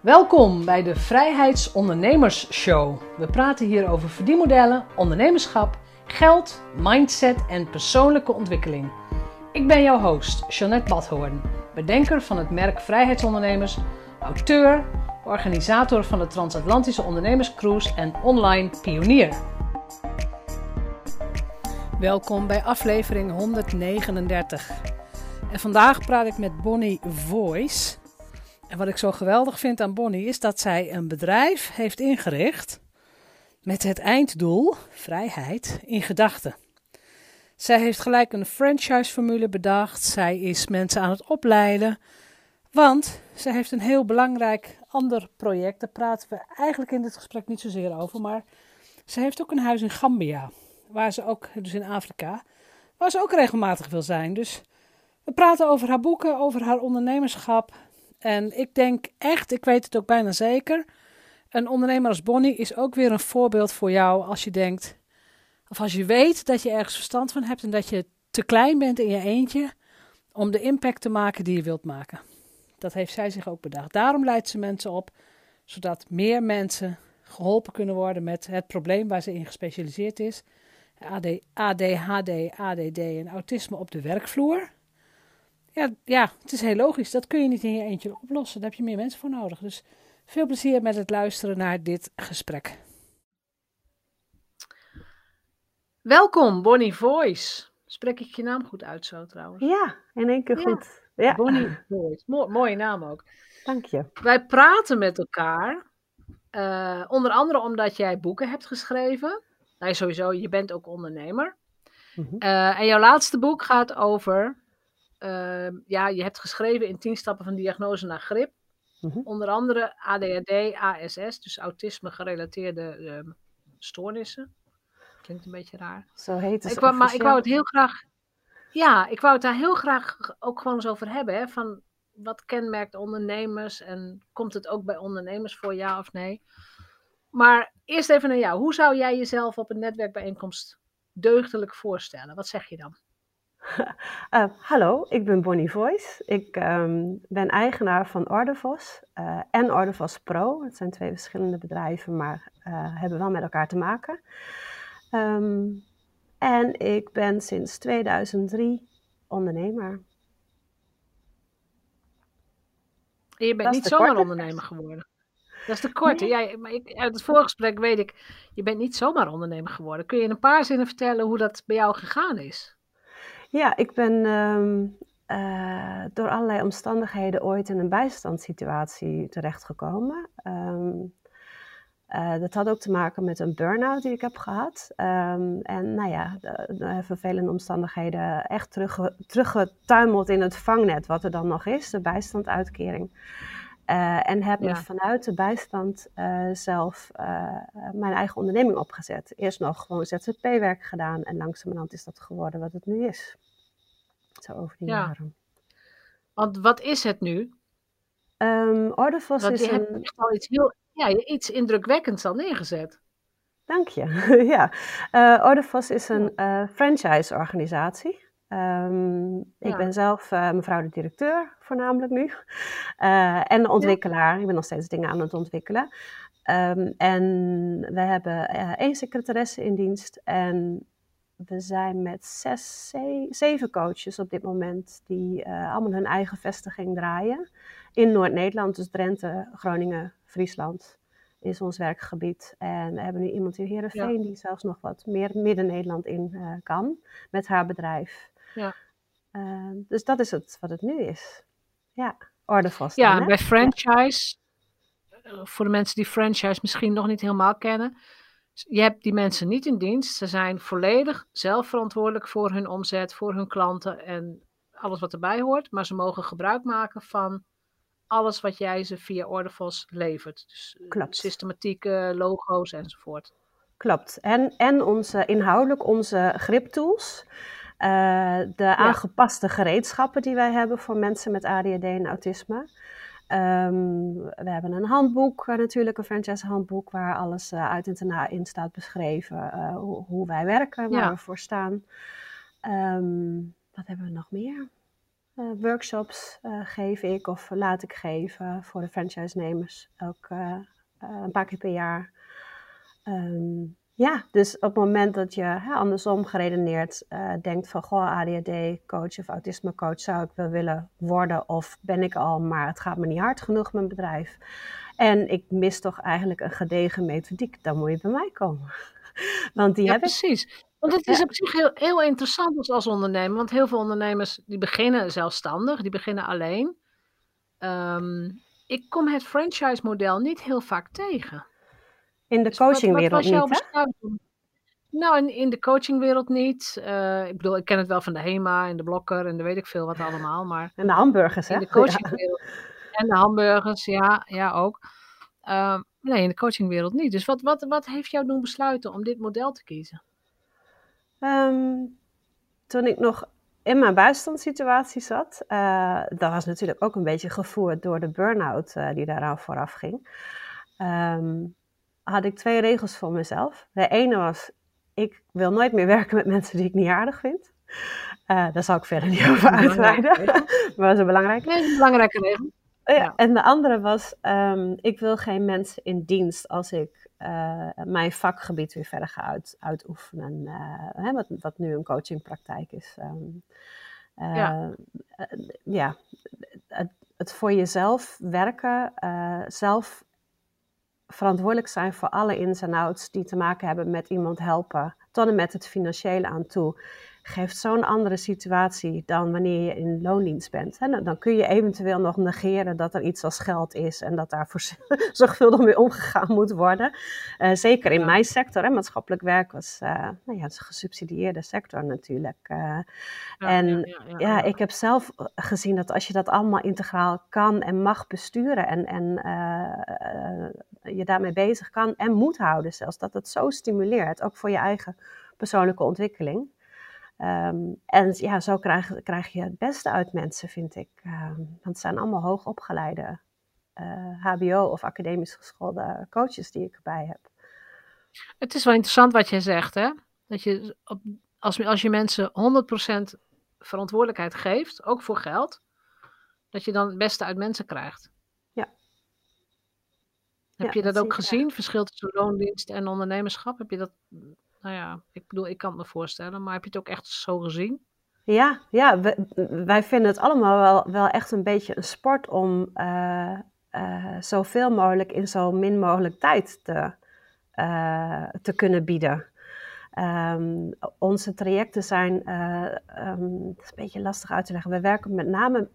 Welkom bij de Vrijheidsondernemers Show. We praten hier over verdienmodellen, ondernemerschap, geld, mindset en persoonlijke ontwikkeling. Ik ben jouw host, Jeanette Badhoorn, bedenker van het merk Vrijheidsondernemers, auteur, organisator van de Transatlantische Ondernemerscruise en online pionier. Welkom bij aflevering 139. En vandaag praat ik met Bonnie Voice. En wat ik zo geweldig vind aan Bonnie is dat zij een bedrijf heeft ingericht met het einddoel vrijheid in gedachten. Zij heeft gelijk een franchise-formule bedacht. Zij is mensen aan het opleiden. Want zij heeft een heel belangrijk ander project. Daar praten we eigenlijk in dit gesprek niet zozeer over. Maar ze heeft ook een huis in Gambia. Waar ze ook, dus in Afrika, waar ze ook regelmatig wil zijn. Dus we praten over haar boeken, over haar ondernemerschap. En ik denk echt, ik weet het ook bijna zeker. Een ondernemer als Bonnie is ook weer een voorbeeld voor jou als je denkt, of als je weet dat je ergens verstand van hebt en dat je te klein bent in je eentje om de impact te maken die je wilt maken. Dat heeft zij zich ook bedacht. Daarom leidt ze mensen op, zodat meer mensen geholpen kunnen worden met het probleem waar ze in gespecialiseerd is. AD, ADHD, ADD en autisme op de werkvloer. Ja, ja, het is heel logisch. Dat kun je niet in je eentje oplossen. Daar heb je meer mensen voor nodig. Dus veel plezier met het luisteren naar dit gesprek. Welkom, Bonnie Voice. Spreek ik je naam goed uit zo trouwens? Ja, in één keer goed. Ja. Bonnie Voice. mooie naam ook. Dank je. Wij praten met elkaar. Uh, onder andere omdat jij boeken hebt geschreven. Nou, sowieso, je bent ook ondernemer. Mm -hmm. uh, en jouw laatste boek gaat over ja, je hebt geschreven in 10 stappen van diagnose naar grip. Mm -hmm. Onder andere ADHD, ASS, dus autisme gerelateerde uh, stoornissen. Klinkt een beetje raar. Zo heet het. Ik wou, maar ik wou het heel graag. Ja, ik wou het daar heel graag ook gewoon eens over hebben. Hè, van wat kenmerkt ondernemers en komt het ook bij ondernemers voor ja of nee? Maar eerst even naar jou. Hoe zou jij jezelf op een netwerkbijeenkomst deugdelijk voorstellen? Wat zeg je dan? Uh, hallo, ik ben Bonnie Voice. Ik um, ben eigenaar van Ordevos uh, en Ordevos Pro. Het zijn twee verschillende bedrijven, maar uh, hebben wel met elkaar te maken. Um, en ik ben sinds 2003 ondernemer. En je bent niet zomaar ondernemer geworden. Dat is te kort. Nee. Maar ik, uit het voorgesprek weet ik, je bent niet zomaar ondernemer geworden. Kun je in een paar zinnen vertellen hoe dat bij jou gegaan is? Ja, ik ben um, uh, door allerlei omstandigheden ooit in een bijstandssituatie terechtgekomen. Um, uh, dat had ook te maken met een burn-out die ik heb gehad. Um, en nou ja, de, de vervelende omstandigheden echt terug, teruggetuimeld in het vangnet, wat er dan nog is, de bijstandsuitkering. Uh, en heb ja. vanuit de bijstand uh, zelf uh, mijn eigen onderneming opgezet. Eerst nog gewoon ZZP-werk gedaan en langzamerhand is dat geworden wat het nu is. Zo over die ja. jaren. Want wat is het nu? Um, Ordevos Want is je een... hebt echt al iets, heel, ja, iets indrukwekkends al neergezet. Dank je. ja. Ordevos is een franchise-organisatie. Um, ja. Ik ben zelf uh, mevrouw de directeur, voornamelijk nu. Uh, en de ontwikkelaar. Ja. Ik ben nog steeds dingen aan het ontwikkelen. Um, en we hebben uh, één secretaresse in dienst. En we zijn met zes, zeven coaches op dit moment. Die allemaal hun eigen vestiging draaien. In Noord-Nederland, dus Drenthe, Groningen, Friesland is ons werkgebied. En we hebben nu iemand in Heerenveen ja. die zelfs nog wat meer Midden-Nederland in kan. Met haar bedrijf. Ja. Uh, dus dat is het wat het nu is. Ja, ordevast. Ja, dan, bij franchise, ja. voor de mensen die franchise misschien nog niet helemaal kennen. Je hebt die mensen niet in dienst. Ze zijn volledig zelf verantwoordelijk voor hun omzet, voor hun klanten en alles wat erbij hoort. Maar ze mogen gebruik maken van alles wat jij ze via Ordevos levert. Dus Klopt. systematieke logo's enzovoort. Klopt. En, en onze, inhoudelijk onze griptools. Uh, de ja. aangepaste gereedschappen die wij hebben voor mensen met ADHD en autisme. Um, we hebben een handboek, uh, natuurlijk een franchise handboek, waar alles uh, uit en na in staat beschreven. Hoe, hoe, wij werken, waar ja. we voor staan. Um, wat hebben we nog meer? workshops geef ik of laat ik geven voor de franchise-nemers. Ook een paar keer per jaar. Ehm, ja, dus op het moment dat je hè, andersom geredeneerd uh, denkt van goh, ADHD-coach of autisme-coach zou ik wel willen worden of ben ik al, maar het gaat me niet hard genoeg mijn bedrijf. En ik mis toch eigenlijk een gedegen methodiek, dan moet je bij mij komen. Want die ja, heb precies. Want het is op zich heel, heel interessant als ondernemer, want heel veel ondernemers die beginnen zelfstandig, die beginnen alleen. Um, ik kom het franchise-model niet heel vaak tegen. In de dus coachingwereld niet, hè? Nou, in, in de coachingwereld niet. Uh, ik bedoel, ik ken het wel van de HEMA en de Blokker en de weet ik veel wat allemaal. Maar en de hamburgers, hè? In de coachingwereld. En de hamburgers, ja, ja ook. Uh, nee, in de coachingwereld niet. Dus wat, wat, wat heeft jou doen besluiten om dit model te kiezen? Um, toen ik nog in mijn bijstandssituatie zat, uh, dat was natuurlijk ook een beetje gevoerd door de burn-out uh, die daaraan vooraf ging. Um, had ik twee regels voor mezelf. De ene was, ik wil nooit meer werken met mensen die ik niet aardig vind. Uh, daar zal ik verder niet over uitweiden. maar dat is een belangrijke. Nee, een belangrijke regel. Ja. En de andere was, um, ik wil geen mensen in dienst als ik uh, mijn vakgebied weer verder ga uit, uitoefenen. Uh, hè, wat, wat nu een coachingpraktijk is. Um, ja, ja het, het, voor jezelf werken, zelf verantwoordelijk zijn voor alle ins en outs die te maken hebben met iemand helpen, tot en met het financiële aan toe geeft zo'n andere situatie dan wanneer je in loondienst bent. En dan kun je eventueel nog negeren dat er iets als geld is en dat daar zorgvuldig mee omgegaan moet worden. Uh, zeker in mijn sector, hè, maatschappelijk werk was uh, nou ja, een gesubsidieerde sector natuurlijk. Uh, ja, en ja, ja, ik heb zelf gezien dat als je dat allemaal integraal kan en mag besturen en, en je daarmee bezig kan en moet houden zelfs, dat het zo stimuleert, ook voor je eigen persoonlijke ontwikkeling. Um, en ja, zo krijg, krijg, je het beste uit mensen, vind ik. Um, want het zijn allemaal hoogopgeleide uh, HBO- of academisch geschoolde coaches die ik erbij heb. Het is wel interessant wat je zegt, hè? Dat je op, als, als je mensen 100% verantwoordelijkheid geeft, ook voor geld, dat je dan het beste uit mensen krijgt. Ja. Heb ja, je dat, dat ook gezien, verschil tussen loondienst en ondernemerschap? Heb je dat nou ja, ik bedoel, ik kan het me voorstellen, maar heb je het ook echt zo gezien? Ja, ja wij vinden het allemaal wel, wel echt een beetje een sport om uh, uh, zoveel mogelijk in zo min mogelijk tijd te, uh, te kunnen bieden. Um, onze trajecten zijn, um, is een beetje lastig uit te leggen. We werken met name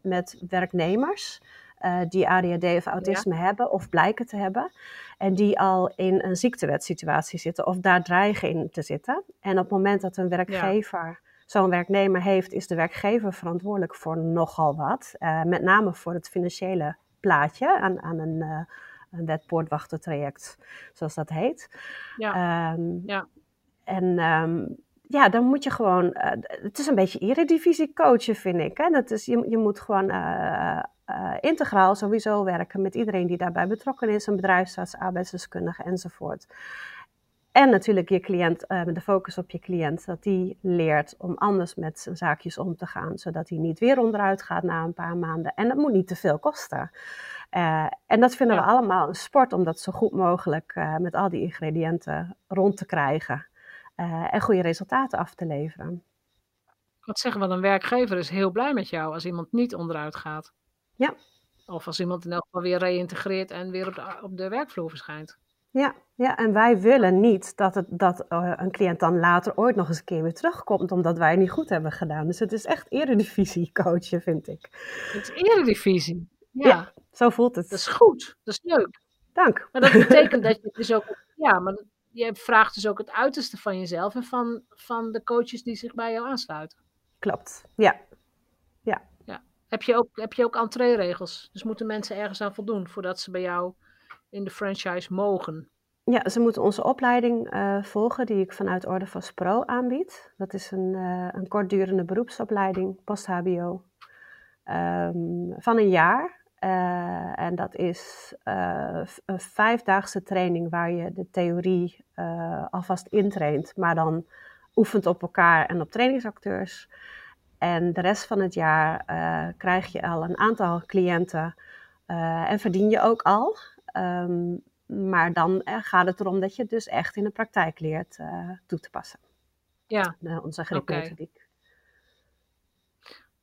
met werknemers uh, die ADHD of autisme hebben of blijken te hebben. En die al in een ziektewetsituatie zitten of daar dreigen in te zitten. En op het moment dat een werkgever zo'n werknemer heeft, is de werkgever verantwoordelijk voor nogal wat. Uh, met name voor het financiële plaatje aan, aan een, uh, een wetpoortwachtertraject, zoals dat heet. Ja. Um, ja. En um, ja, dan moet je gewoon. Uh, het is een beetje eredivisie coachen, vind ik. Hè? Dat is, je, je moet gewoon uh, uh, integraal sowieso werken met iedereen die daarbij betrokken is, een bedrijfsarts, arbeidsdeskundige enzovoort. En natuurlijk je cliënt, uh, de focus op je cliënt, dat die leert om anders met zijn zaakjes om te gaan, zodat hij niet weer onderuit gaat na een paar maanden. En dat moet niet te veel kosten. Uh, en dat vinden we allemaal een sport om dat zo goed mogelijk uh, met al die ingrediënten rond te krijgen en goede resultaten af te leveren. Wat zeggen we, een werkgever is heel blij met jou als iemand niet onderuit gaat. Ja. Of als iemand in elk geval weer reïntegreert en weer op de, op de werkvloer verschijnt. Ja, ja, en wij willen niet dat, het, dat uh, een cliënt dan later ooit nog eens een keer weer terugkomt, omdat wij het niet goed hebben gedaan. Dus het is echt eredivisie coachen, vind ik. Het is eredivisie, ja. ja. Zo voelt het. Dat is goed, dat is leuk. Dank. Maar dat betekent dat je dus ook, ja, maar je vraagt dus ook het uiterste van jezelf en van, van de coaches die zich bij jou aansluiten. Klopt, ja. Ja, heb je ook, heb je ook entree-regels? Dus moeten mensen ergens aan voldoen voordat ze bij jou in de franchise mogen? Ja, ze moeten onze opleiding uh, volgen die ik vanuit Ordevast Pro aanbied. Dat is een, uh, een kortdurende beroepsopleiding, post-HBO, um, van een jaar. Uh, en dat is een vijfdaagse training waar je de theorie alvast intraint, maar dan oefent op elkaar en op trainingsacteurs. En de rest van het jaar krijg je al een aantal cliënten en verdien je ook al. Um, maar dan gaat het erom dat je het dus echt in de praktijk leert toe te passen. Ja. onze gripmethodiek. Okay.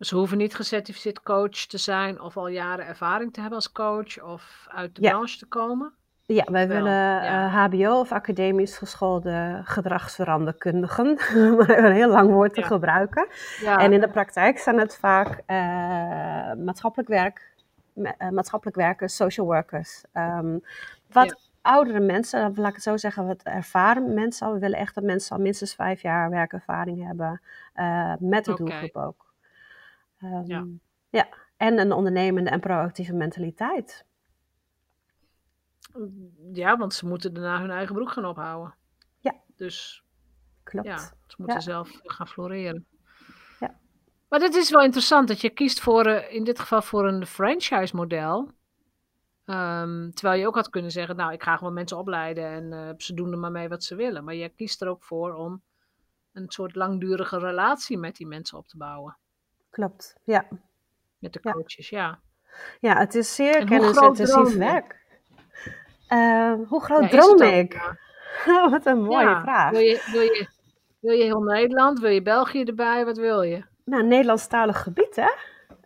Ze hoeven niet gecertificeerd coach te zijn of al jaren ervaring te hebben als coach of uit de branche te komen? Ja, wij willen HBO eh, of academisch geschoolde gedragsveranderkundigen, maar een heel lang woord te gebruiken. En in de praktijk zijn het vaak uh, maatschappelijk werk, uh, maatschappelijk werkers, social workers. Um, wat oudere mensen, laat ik het zo zeggen, wat ervaren mensen. We willen echt dat mensen al minstens vijf jaar werkervaring hebben, met de okay. doelgroep ook. Um, ja. ja, en een ondernemende en proactieve mentaliteit. Ja, want ze moeten daarna hun eigen broek gaan ophouden. Ja. Dus klopt. Ja, ze moeten zelf gaan floreren. Ja. Maar het is wel interessant dat je kiest voor, uh, in dit geval voor een franchise model. Um, terwijl je ook had kunnen zeggen, nou, ik ga gewoon mensen opleiden en uh, ze doen er maar mee wat ze willen. Maar je kiest er ook voor om een soort langdurige relatie met die mensen op te bouwen. Klopt, ja. Met de coaches, ja. Ja, het is zeer kennisintensief werk. Uh, hoe groot ja, droom ik? Wat een mooie vraag. Wil je, wil, je, wil je heel Nederland? Wil je België erbij? Wat wil je? Nou, Nederlandstalig gebied, hè?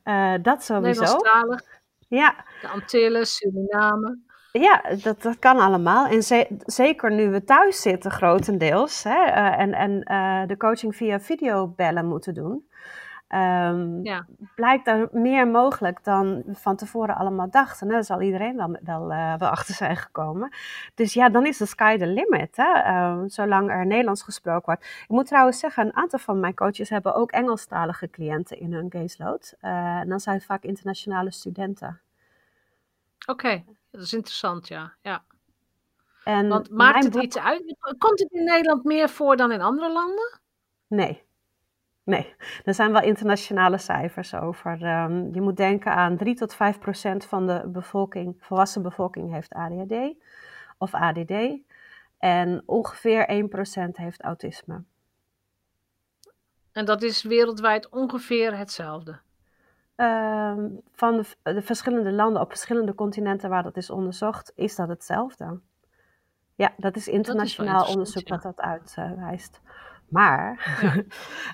Uh, dat sowieso. Nederlandstalig? Ja. De Antillen, Suriname. Ja, dat, dat kan allemaal. En ze, zeker nu we thuis zitten, grotendeels. Hè, uh, en en uh, de coaching via videobellen moeten doen. Um, ja. Blijkt er meer mogelijk dan we van tevoren allemaal dachten. Daar zal iedereen wel, wel, uh, wel achter zijn gekomen. Dus ja, dan is de sky the limit. Hè? Um, zolang er Nederlands gesproken wordt. Ik moet trouwens zeggen, een aantal van mijn coaches hebben ook Engelstalige cliënten in hun caseload. Uh, en dan zijn het vaak internationale studenten. Oké, okay. dat is interessant, ja. ja. En Want maakt het iets uit? Komt het in Nederland meer voor dan in andere landen? Nee. Nee, er zijn wel internationale cijfers over. Um, je moet denken aan 3 tot 5 procent van de bevolking, volwassen bevolking heeft ADHD of ADD. En ongeveer 1 procent heeft autisme. En dat is wereldwijd ongeveer hetzelfde? Um, van de, de, verschillende landen op verschillende continenten waar dat is onderzocht, is dat hetzelfde. Ja, dat is internationaal onderzoek ja. dat dat uitwijst. Uh, maar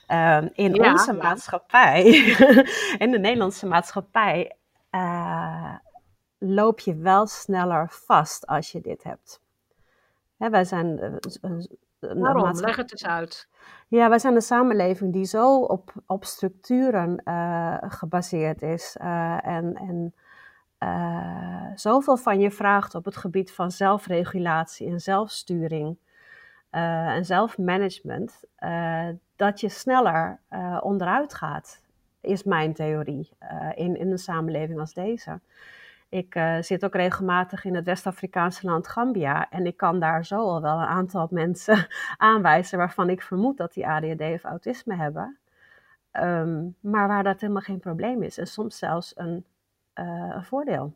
ja. um, in ja, onze maatschappij, in de Nederlandse maatschappij, uh, loop je wel sneller vast als je dit hebt. Hè, wij zijn. Uh, Waarom? Leg het eens uit. Ja, wij zijn een samenleving die zo op, op structuren uh, gebaseerd is. en en zoveel van je vraagt op het gebied van zelfregulatie en zelfsturing. Uh, en zelfmanagement, uh, dat je sneller uh, onderuit gaat, is mijn theorie in, in een samenleving als deze. Ik zit ook regelmatig in het West-Afrikaanse land Gambia en ik kan daar zo al wel een aantal mensen aanwijzen waarvan ik vermoed dat die ADHD of autisme hebben, um, maar waar dat helemaal geen probleem is en soms zelfs een, een voordeel.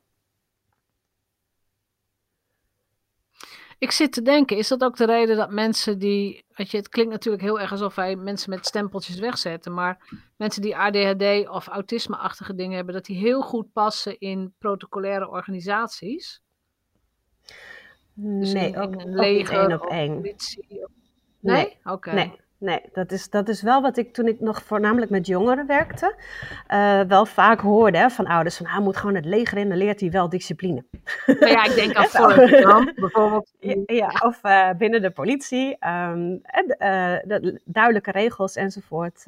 Ik zit te denken, is dat ook de reden dat mensen die, weet je, het klinkt natuurlijk heel erg alsof wij mensen met stempeltjes wegzetten, maar mensen die ADHD of autisme-achtige dingen hebben, dat die heel goed passen in protocolaire organisaties? Dus nee, ook, leger, één op één. Politie, nee? nee? Oké. Nee nee, dat is, dat is wel wat ik toen ik nog voornamelijk met jongeren werkte, uh, wel vaak hoorde hè, van ouders van hij ah, moet gewoon het leger in, dan leert hij wel discipline. Maar ja, ik denk aan voor bijvoorbeeld. Ja, of uh, binnen de politie, um, uh, de, duidelijke regels enzovoort.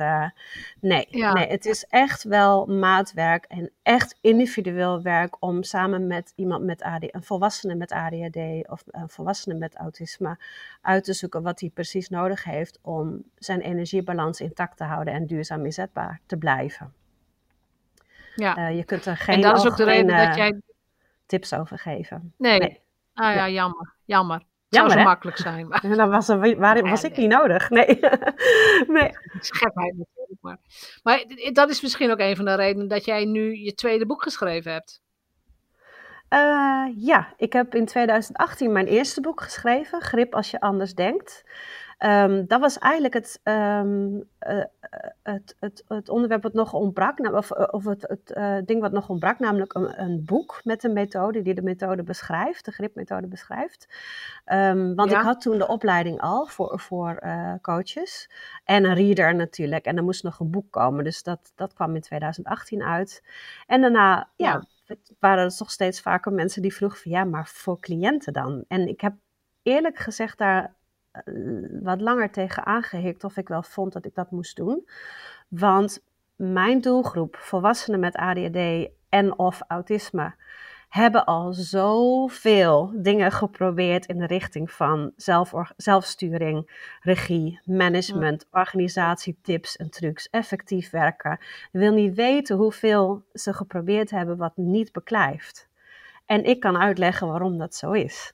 nee, ja. nee, het is echt wel maatwerk en echt individueel werk om samen met iemand met ADHD, een volwassene met ADHD of een volwassene met autisme uit te zoeken wat hij precies nodig heeft om zijn energiebalans intact te houden en duurzaam inzetbaar te blijven. Ja. Uh, je kunt er geen en dat is ook de reden dat jij... tips over geven. Nee. nee. Ah ja, jammer. Jammer. Het jammer, zou zo makkelijk zijn. Maar... dan was, er, waar, was ik niet nodig. Nee. nee. Schepheid natuurlijk. Maar. maar dat is misschien ook een van de redenen dat jij nu je tweede boek geschreven hebt. Uh, ja, ik heb in 2018 mijn eerste boek geschreven, Grip als je anders denkt. Ehm, dat was eigenlijk het, ehm, eh, het, het, het, onderwerp wat nog ontbrak, of, of het, het ding wat nog ontbrak, namelijk een, een, boek met een methode die de methode beschrijft, de gripmethode beschrijft. Um, want ik had toen de opleiding al voor, voor coaches en een reader natuurlijk. En er moest nog een boek komen, dus dat, dat kwam in 2018 uit. En daarna, ja waren er toch steeds vaker mensen die vroegen van ja, maar voor cliënten dan? En ik heb eerlijk gezegd daar eh, wat langer tegen aangehikt of ik wel vond dat ik dat moest doen. Want mijn doelgroep, volwassenen met ADHD en of autisme, hebben al zoveel dingen geprobeerd in de richting van zelfsturing, regie, management, organisatie, tips en trucs, effectief werken. Je wil niet weten hoeveel ze geprobeerd hebben wat niet beklijft. En ik kan uitleggen waarom dat zo is.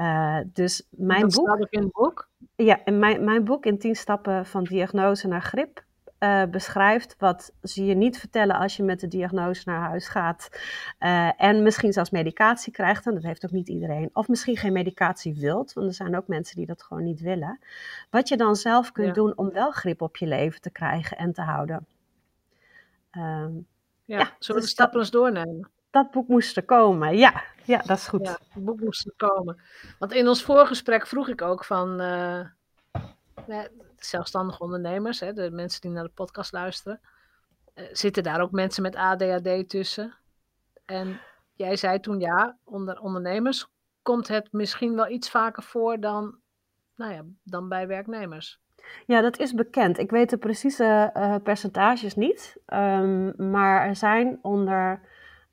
Uh, dus mijn dat boek. staat in het boek? Ja, in mijn, mijn boek in 10 stappen van diagnose naar grip uh, beschrijft wat ze je niet vertellen als je met de diagnose naar huis gaat. Uh, en misschien zelfs medicatie krijgt, en dat heeft ook niet iedereen. Of misschien geen medicatie wilt, want er zijn ook mensen die dat gewoon niet willen. Wat je dan zelf kunt doen om wel grip op je leven te krijgen en te houden. Um, ja, ja, zullen we de stappen eens doornemen? Dat boek moest er komen, ja. Ja, dat is goed. Ja, het boek moest er komen. Want in ons voorgesprek vroeg ik ook van... Uh, zelfstandige ondernemers, hè, de mensen die naar de podcast luisteren, uh, zitten daar ook mensen met ADHD tussen? En jij zei toen ja, onder ondernemers komt het misschien wel iets vaker voor dan, nou ja, dan bij werknemers. Ja, dat is bekend. Ik weet de precieze uh, percentages niet, um, maar er zijn onder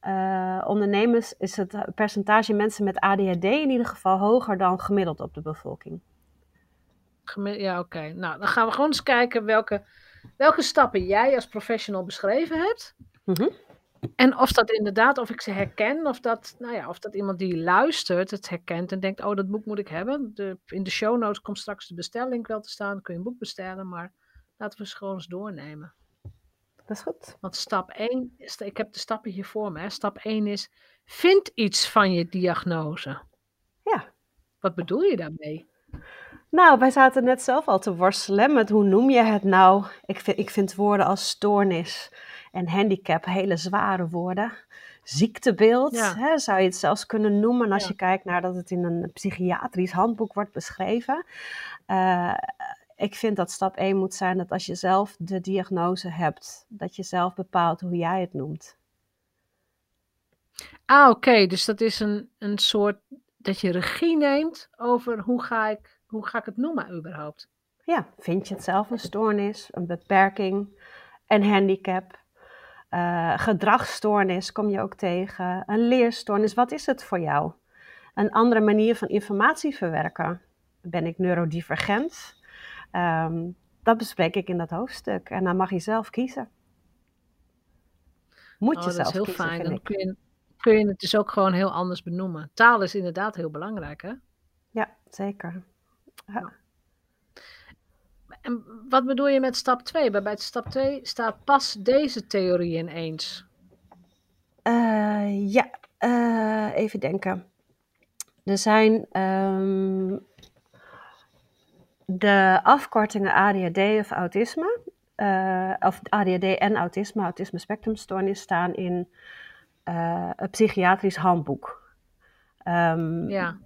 uh, ondernemers is het percentage mensen met ADHD in ieder geval hoger dan gemiddeld op de bevolking. Ja, oké. Nou, dan gaan we gewoon eens kijken welke, welke stappen jij als professional beschreven hebt. Mm En of dat inderdaad, of ik ze herken, of dat, nou ja, of dat iemand die luistert het herkent en denkt, oh, dat boek moet ik hebben. De, in de show notes komt straks de bestelling wel te staan, dan kun je een boek bestellen, maar laten we ze gewoon eens doornemen. Dat is goed. Want stap 1, ik heb de stappen hier voor me. Hè. Stap 1 is, vind iets van je diagnose. Ja. Wat bedoel je daarmee? Nou, wij zaten net zelf al te worstelen met hoe noem je het nou? Ik vind, ik vind woorden als stoornis en handicap hele zware woorden. Ziektebeeld hè, zou je het zelfs kunnen noemen als je kijkt naar dat het in een psychiatrisch handboek wordt beschreven. Uh, ik vind dat stap 1 moet zijn dat als je zelf de diagnose hebt, dat je zelf bepaalt hoe jij het noemt. Ah, oké. Dus dat is een, een soort dat je regie neemt over hoe ga ik, hoe ga ik het noemen überhaupt. Ja, vind je het zelf een stoornis, een beperking, een handicap, uh, gedragsstoornis kom je ook tegen, een leerstoornis. Wat is het voor jou? Een andere manier van informatie verwerken. Ben ik neurodivergent? Um, dat bespreek ik in dat hoofdstuk. En dan mag je zelf kiezen. Moet je oh, zelf kiezen. Dat is heel fijn. Dan kun je, kun je het dus ook gewoon heel anders benoemen. Taal is inderdaad heel belangrijk, hè? Ja, zeker. Ja. En wat bedoel je met stap 2? Bij stap 2 staat pas deze theorie ineens. Uh, ja, uh, even denken. Er zijn um, de afkortingen ADHD of autisme, uh, of ADHD en autisme, autisme spectrumstoornis, staan in uh, een psychiatrisch handboek. Um, ja.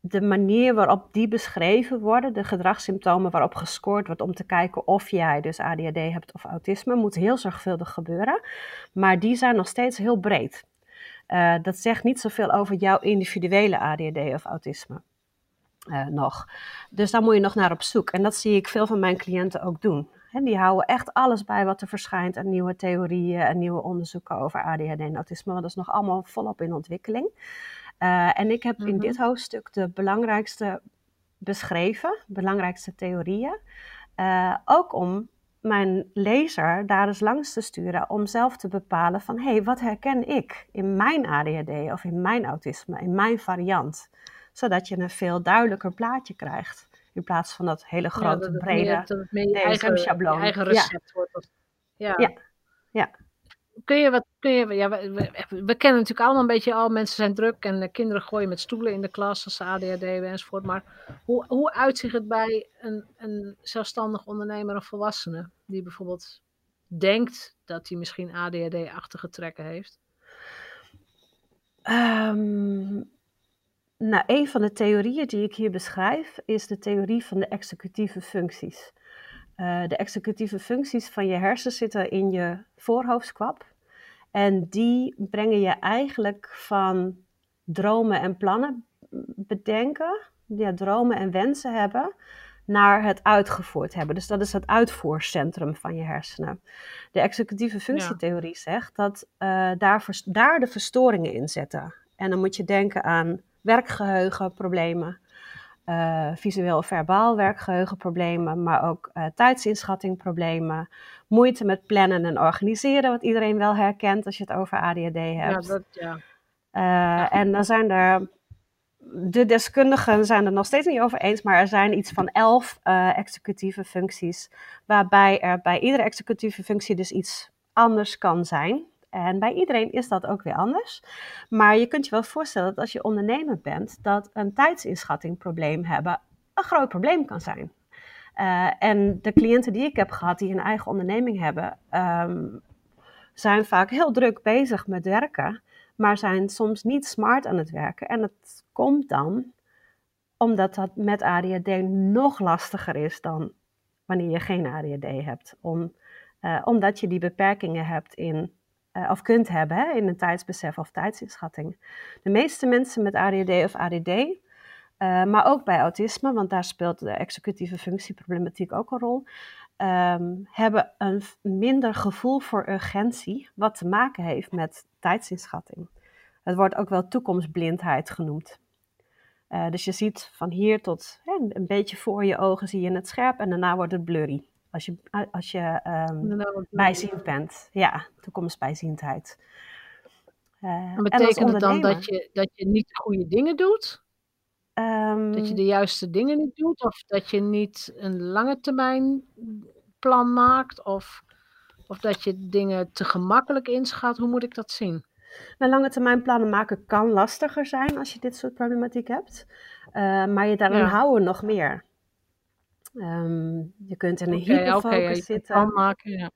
De manier waarop die beschreven worden, de gedragssymptomen waarop gescoord wordt om te kijken of jij dus ADHD hebt of autisme, moet heel zorgvuldig gebeuren. Maar die zijn nog steeds heel breed. Uh, dat zegt niet zoveel over jouw individuele ADHD of autisme. Uh, nog. Dus daar moet je nog naar op zoek. En dat zie ik veel van mijn cliënten ook doen. Die houden echt alles bij wat er verschijnt aan nieuwe theorieën en nieuwe onderzoeken over ADHD en autisme. Want dat is nog allemaal volop in ontwikkeling. Uh, en ik heb in mhm. dit hoofdstuk de belangrijkste beschreven, belangrijkste theorieën. Uh, ook om mijn lezer daar eens langs te sturen om zelf te bepalen van hé, hey, wat herken ik in mijn ADHD of in mijn autisme, in mijn variant? Zodat je een veel duidelijker plaatje krijgt. In plaats van dat hele grote, ja, brede DSM-schabloon. eigen recept ja. wordt. Ja. ja. ja. kun je wat, kun je, ja, we, we, kennen natuurlijk allemaal een beetje al, mensen zijn druk en de kinderen gooien met stoelen in de klas als ze ADHD enzovoort. Maar hoe, hoe uitzicht het bij een, een zelfstandig ondernemer of volwassene die bijvoorbeeld denkt dat hij misschien ADHD-achtige trekken heeft? Um, nou, een van de theorieën die ik hier beschrijf is de theorie van de executieve functies. Uh, de executieve functies van je hersenen zitten in je voorhoofdskwap. En die brengen je eigenlijk van dromen en plannen bedenken, ja, dromen en wensen hebben, naar het uitgevoerd hebben. Dus dat is het uitvoercentrum van je hersenen. De executieve functietheorie zegt dat uh, daar, daar de verstoringen in zitten. En dan moet je denken aan werkgeheugenproblemen, uh, visueel-verbaal werkgeheugenproblemen, maar ook uh, tijdsinschattingproblemen, moeite met plannen en organiseren, wat iedereen wel herkent als je het over ADHD hebt. Ja, dat, ja. Uh, en dan zijn er, de deskundigen zijn er nog steeds niet over eens, maar er zijn iets van elf executieve functies, waarbij er bij iedere executieve functie dus iets anders kan zijn. En bij iedereen is dat ook weer anders. Maar je kunt je wel voorstellen dat als je ondernemer bent, dat een tijdsinschattingprobleem hebben een groot probleem kan zijn. Uh, en de cliënten die ik heb gehad die een eigen onderneming hebben, um, zijn vaak heel druk bezig met werken, maar zijn soms niet smart aan het werken. En het komt dan omdat dat met ADHD nog lastiger is dan wanneer je geen ADHD hebt. Om, uh, omdat je die beperkingen hebt in uh, of kunt hebben in een tijdsbesef of tijdsinschatting. De meeste mensen met ADD of ADD, eh, maar ook bij autisme, want daar speelt de executieve functieproblematiek ook een rol, um, hebben een minder gevoel voor urgentie, wat te maken heeft met tijdsinschatting. Het wordt ook wel toekomstblindheid genoemd. Uh, dus je ziet van hier tot hè, een beetje voor je ogen zie je het scherp en daarna wordt het blurry. Als je, als je um, bijziend bent. Ja, toekomstbijziendheid. Uh, betekent het dan dat je, dat je niet de goede dingen doet? Um, dat je de juiste dingen niet doet? Of dat je niet een lange termijn plan maakt? Of, of dat je dingen te gemakkelijk inschat? Hoe moet ik dat zien? Nou, lange termijn plannen maken kan lastiger zijn als je dit soort problematiek hebt. Uh, maar je daaraan ja. houden nog meer. Um, je kunt in een okay, hyperfocus okay, zitten. Maken, ja.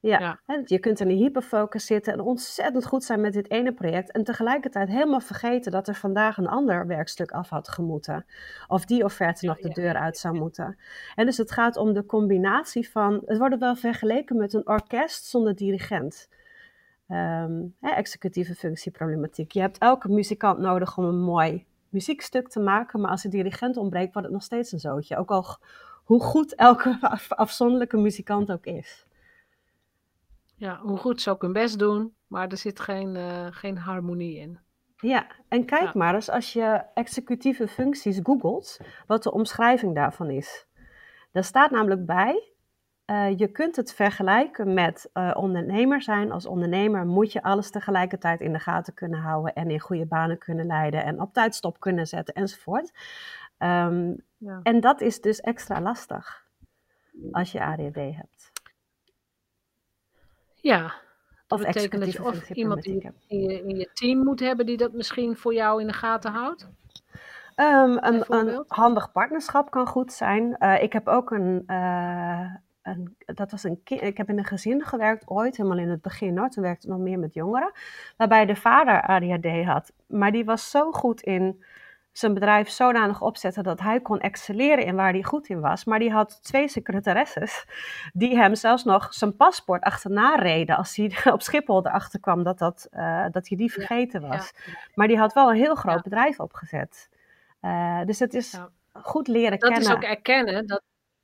Ja, ja. Hè, je kunt in een hyperfocus zitten en ontzettend goed zijn met dit ene project. En tegelijkertijd helemaal vergeten dat er vandaag een ander werkstuk af had gemoeten. Of die offerte nog de deur uit zou moeten. En dus het gaat om de combinatie van. Het wordt wel vergeleken met een orkest zonder dirigent. Um, hè, executieve functieproblematiek. Je hebt elke muzikant nodig om een mooi muziekstuk te maken. Maar als de dirigent ontbreekt, wordt het nog steeds een zootje. Ook al hoe goed elke afzonderlijke muzikant ook is. Ja, hoe goed ze ook hun best doen, maar er zit geen, uh, geen harmonie in. Ja, en kijk maar eens als je executieve functies googelt, wat de omschrijving daarvan is. Daar staat namelijk bij, uh, je kunt het vergelijken met uh, ondernemer zijn. Als ondernemer moet je alles tegelijkertijd in de gaten kunnen houden en in goede banen kunnen leiden en op tijd stop kunnen zetten enzovoort. Um, ja. En dat is dus extra lastig als je ADHD hebt. Ja, of betekent dat je of iemand in, in, je, in je team moet hebben die dat misschien voor jou in de gaten houdt? Um, een, een, handig partnerschap kan goed zijn. Uh, ik heb ook een, uh, een, dat was een ik heb in een gezin gewerkt ooit, helemaal in het begin hoor. Toen werkte ik nog meer met jongeren, waarbij de vader ADHD had. Maar die was zo goed in zijn bedrijf zodanig opzetten dat hij kon excelleren in waar hij goed in was. Maar die had twee secretaresses die hem zelfs nog zijn paspoort achterna reden als hij op Schiphol erachter kwam dat, dat, uh, dat hij die vergeten was. Maar die had wel een heel groot bedrijf opgezet. Uh, dus het is goed leren dat kennen. Dat is ook erkennen, dat,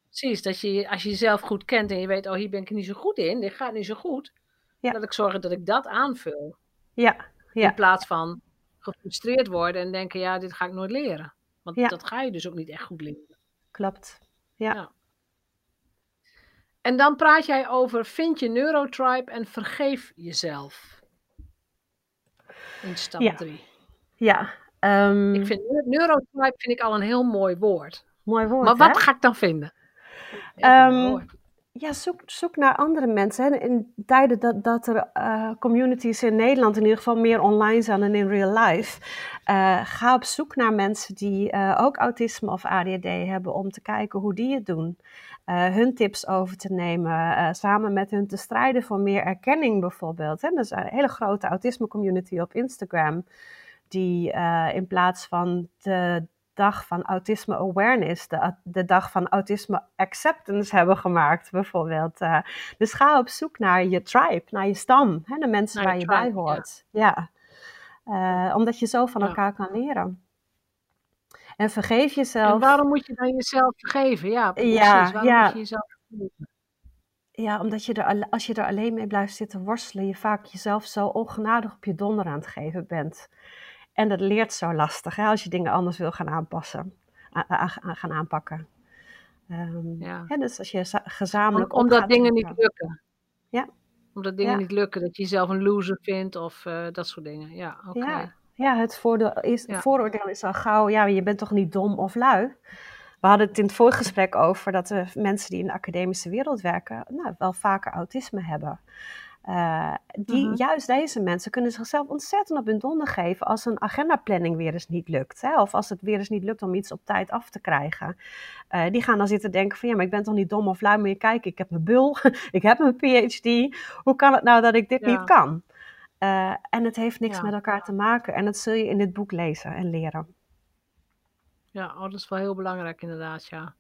precies, dat je als je jezelf goed kent en je weet, oh hier ben ik niet zo goed in, dit gaat niet zo goed. Dat ik zorg dat ik dat aanvul. Ja, ja. In plaats van, gefrustreerd worden en denken, ja, dit ga ik nooit leren. Want dat ga je dus ook niet echt goed leren. Klopt, ja. ja. En dan praat jij over, vind je neurotribe en vergeef jezelf. In stap 3. Ja. ja um... Ik vind neurotribe vind ik al een heel mooi woord. Mooi woord, Maar wat ga ik dan vinden? Um, ja, zoek, zoek naar andere mensen. In tijden dat, dat er uh, communities in Nederland in ieder geval meer online zijn dan in real life, uh, ga op zoek naar mensen die uh, ook autisme of ADHD hebben om te kijken hoe die het doen. hun tips over te nemen, samen met hun te strijden voor meer erkenning bijvoorbeeld. Hè. Er is een hele grote autisme community op Instagram die in plaats van de dag van autisme awareness, de, de dag van autisme acceptance hebben gemaakt, bijvoorbeeld. Uh, dus ga op zoek naar je tribe, naar je stam, hè, de mensen waar je, bij hoort. Ja. ja. Uh, omdat je zo van elkaar kan leren. En vergeef jezelf. En waarom moet je dan jezelf vergeven? Ja, precies. Ja, waarom ja. moet je jezelf vergeven? Ja, omdat je er, als je er alleen mee blijft zitten worstelen, je vaak jezelf zo ongenadig op je donder aan het geven bent. En dat leert zo lastig hè, als je dingen anders wil gaan aanpassen, aan, gaan aanpakken. Um, ja. Hè, dus als je gezamenlijk. Om, omdat dingen niet lukken. Ja. Omdat dingen niet lukken, dat je jezelf een loser vindt of uh, dat soort dingen. Ja, oké. Okay. Ja. ja, het voordeel is, vooroordeel is al gauw, ja, je bent toch niet dom of lui. We hadden het in het voorgesprek over dat de mensen die in de academische wereld werken, nou, wel vaker autisme hebben. Uh, die, mhm. Juist deze mensen kunnen zichzelf ontzettend op hun donder geven als een agendaplanning weer eens niet lukt. Hè? Of als het weer eens niet lukt om iets op tijd af te krijgen. Uh, die gaan dan zitten denken van ja, maar ik ben toch niet dom of lui, maar je kijkt, ik heb mijn bul, ik heb mijn PhD. Hoe kan het nou dat ik dit niet kan? Uh, en het heeft niks ja. met elkaar te maken. En dat zul je in dit boek lezen en leren. Ja, oh, dat is wel heel belangrijk inderdaad, ja.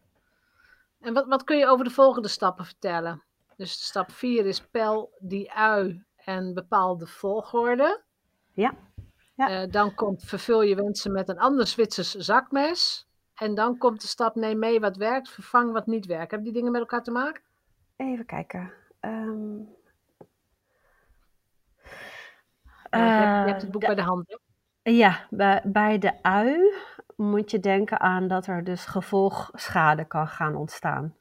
En wat, wat kun je over de volgende stappen vertellen? Dus stap 4 is pel die ui en bepaal de volgorde. Ja. ja. Uh, dan komt vervul je wensen met een ander Zwitsers zakmes. En dan komt de stap neem mee wat werkt, vervang wat niet werkt. Hebben die dingen met elkaar te maken? Even kijken. Um... Uh, je, hebt, je, hebt, het boek bij de hand. Ja, bij, bij de ui moet je denken aan dat er dus gevolgschade kan gaan ontstaan.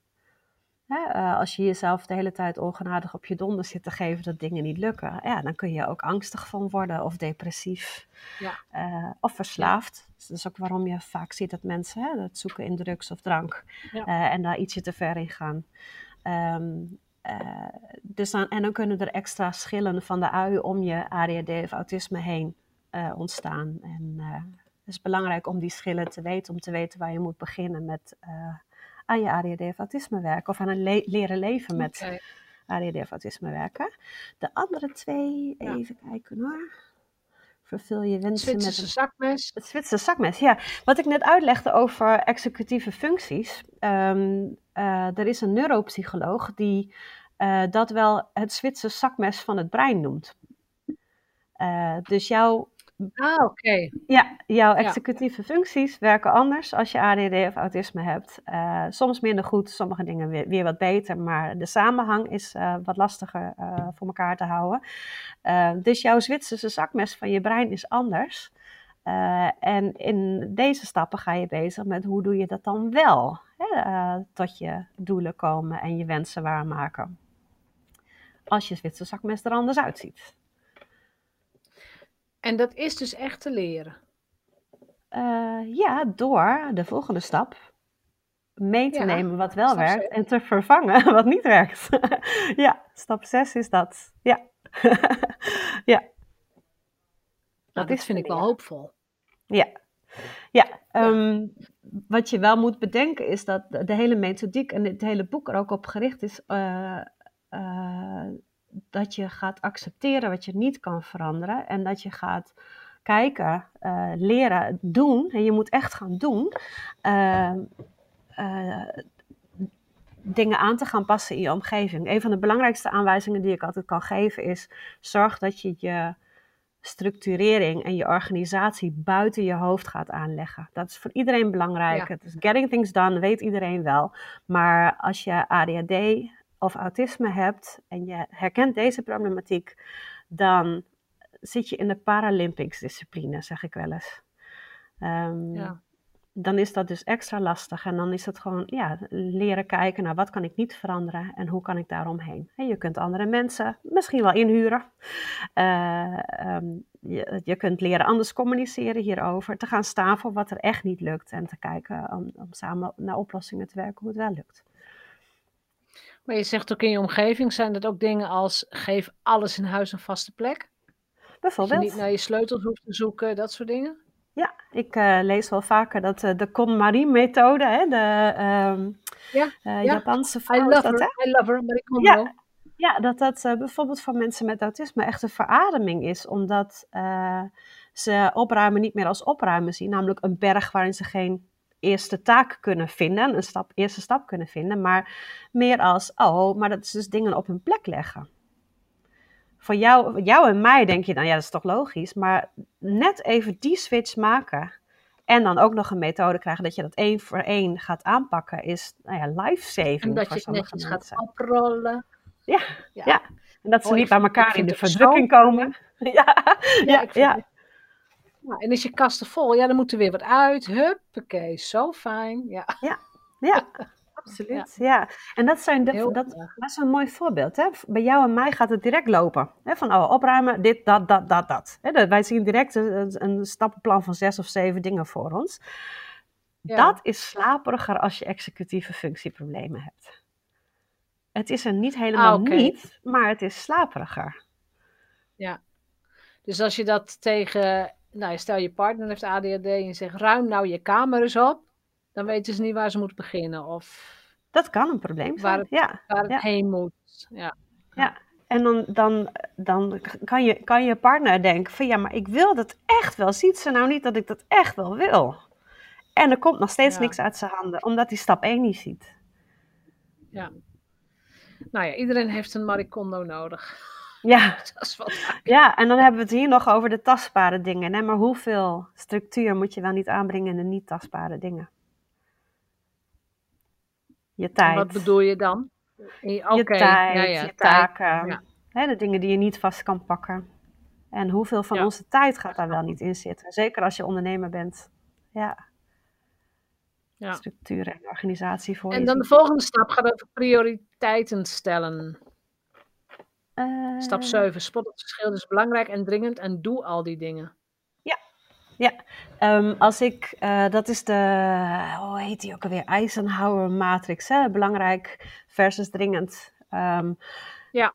Uh, als je jezelf de hele tijd ongenadig op je donder zit te geven dat dingen niet lukken, ja, dan kun je ook angstig van worden of depressief ja. uh, of verslaafd. Dus dat is ook waarom je vaak ziet dat mensen hè, dat zoeken in drugs of drank ja. uh, en daar ietsje te ver in gaan. Um, dus dan, en dan kunnen er extra schillen van de ui om je ADHD of autisme heen ontstaan. En het is belangrijk om die schillen te weten, om te weten waar je moet beginnen met aan je ADHD of autisme werken of aan een leren leven met okay. ADHD of autisme werken. De andere twee, even kijken hoor. Vervul je wensen met een zakmes. Het Zwitserse zakmes, ja. Wat ik net uitlegde over executieve functies. Um, uh, er is een neuropsycholoog die uh, dat wel het Zwitserse zakmes van het brein noemt. Uh, dus jouw Ah, oké. Ja, jouw executieve functies werken anders als je ADD of autisme hebt. Uh, soms minder goed, sommige dingen weer, weer, wat beter, maar de samenhang is uh, wat lastiger uh, voor elkaar te houden. dus jouw Zwitserse zakmes van je brein is anders. en in deze stappen ga je bezig met hoe doe je dat dan wel, hè, tot je doelen komen en je wensen waarmaken. Als je Zwitserse zakmes er anders uitziet. En dat is dus echt te leren? Uh, ja, door de volgende stap mee te nemen wat wel werkt en te vervangen wat niet werkt. ja, stap 6 is dat. Ja. ja. Nou, dat, is vind ik wel hoopvol. Ja. Ja, um, wat je wel moet bedenken is dat de hele methodiek en het hele boek er ook op gericht is uh, uh, dat je gaat accepteren wat je niet kan veranderen en dat je gaat kijken, uh, leren, doen. En je moet echt gaan doen. Uh, uh, dingen aan te gaan passen in je omgeving. Een van de belangrijkste aanwijzingen die ik altijd kan geven is: zorg dat je je structurering en je organisatie buiten je hoofd gaat aanleggen. Dat is voor iedereen belangrijk. Het is getting things done, weet iedereen wel. Maar als je ADHD of autisme hebt en je herkent deze problematiek, dan zit je in de Paralympics discipline, zeg ik wel eens. Um, ja. Dan is dat dus extra lastig en dan is het gewoon ja, leren kijken naar wat kan ik niet veranderen en hoe kan ik daaromheen. En je kunt andere mensen misschien wel inhuren. Uh, um, je, je, kunt leren anders communiceren hierover, te gaan staan voor wat er echt niet lukt en te kijken om, om samen naar oplossingen te werken hoe het wel lukt. Maar je zegt ook in je omgeving, zijn dat ook dingen als geef alles in huis een vaste plek? Bijvoorbeeld. Dat je niet naar je sleutels hoeft te zoeken, dat soort dingen? Ja, ik uh, lees wel vaker dat uh, de KonMari-methode, hè, de um, ja, uh, ja. Japanse I love dat, her, I love her, Marie Kondo. Ja, ja, dat dat bijvoorbeeld voor mensen met autisme echt een verademing is, omdat ze opruimen niet meer als opruimen zien, namelijk een berg waarin ze geen eerste taak kunnen vinden, een stap, eerste stap kunnen vinden, maar meer als, oh, maar dat is dus dingen op hun plek leggen. Voor jou, jou en mij denk je dan, ja, dat is toch logisch, maar net even die switch maken en dan ook nog een methode krijgen dat je dat één voor één gaat aanpakken, is nou ja, life-saving. En dat je het netjes gaat oprollen. Ja, ja, ja. En dat ze oh, niet bij elkaar in de verdrukking komen. ja, ja, ja. Nou, en is je kasten vol, ja, dan moet er weer wat uit. Huppakee, zo fijn. Ja, ja, ja absoluut. Ja. En dat, zijn dat, dat, is een mooi voorbeeld. Hè? Bij jou en mij gaat het direct lopen. Hè? Van oh, opruimen, dit, dat, dat, dat, dat. Hè? Wij zien direct een, een stappenplan van zes of zeven dingen voor ons. Dat is slaperiger als je executieve functieproblemen hebt. Het is er niet helemaal ah, niet, maar het is slaperiger. Ja. Dus als je dat tegen nou, stel je partner heeft ADHD en je zegt ruim nou je kamer eens op, dan weten ze niet waar ze moeten beginnen. Of dat kan een probleem zijn. Waar het, ja. waar het heen moet. Ja. ja. En dan, dan, dan kan, je, kan je partner denken van ja, maar ik wil dat echt wel. Ziet ze nou niet dat ik dat echt wel wil? En er komt nog steeds niks uit zijn handen, omdat hij stap 1 niet ziet. Ja. Nou ja, iedereen heeft een maricondo nodig. Ja. ja, en dan hebben we het hier nog over de tastbare dingen. Hè? Maar hoeveel structuur moet je wel niet aanbrengen in de niet tastbare dingen? Je tijd. wat bedoel je dan? Je, je tijd, ja, ja, je taken. Hè, de dingen die je niet vast kan pakken. En hoeveel van onze tijd gaat daar wel niet in zitten? Zeker als je ondernemer bent. Ja. ja. Structuur en organisatie voor En dan de volgende stap gaat over prioriteiten stellen. Stap 7. Eh. Spot het verschil is belangrijk en dringend en doe al die dingen. Ja, ja. Um, als ik, uh, dat is de, hoe heet die ook alweer? Eisenhower matrix. Hè? Belangrijk versus dringend. Um, ja.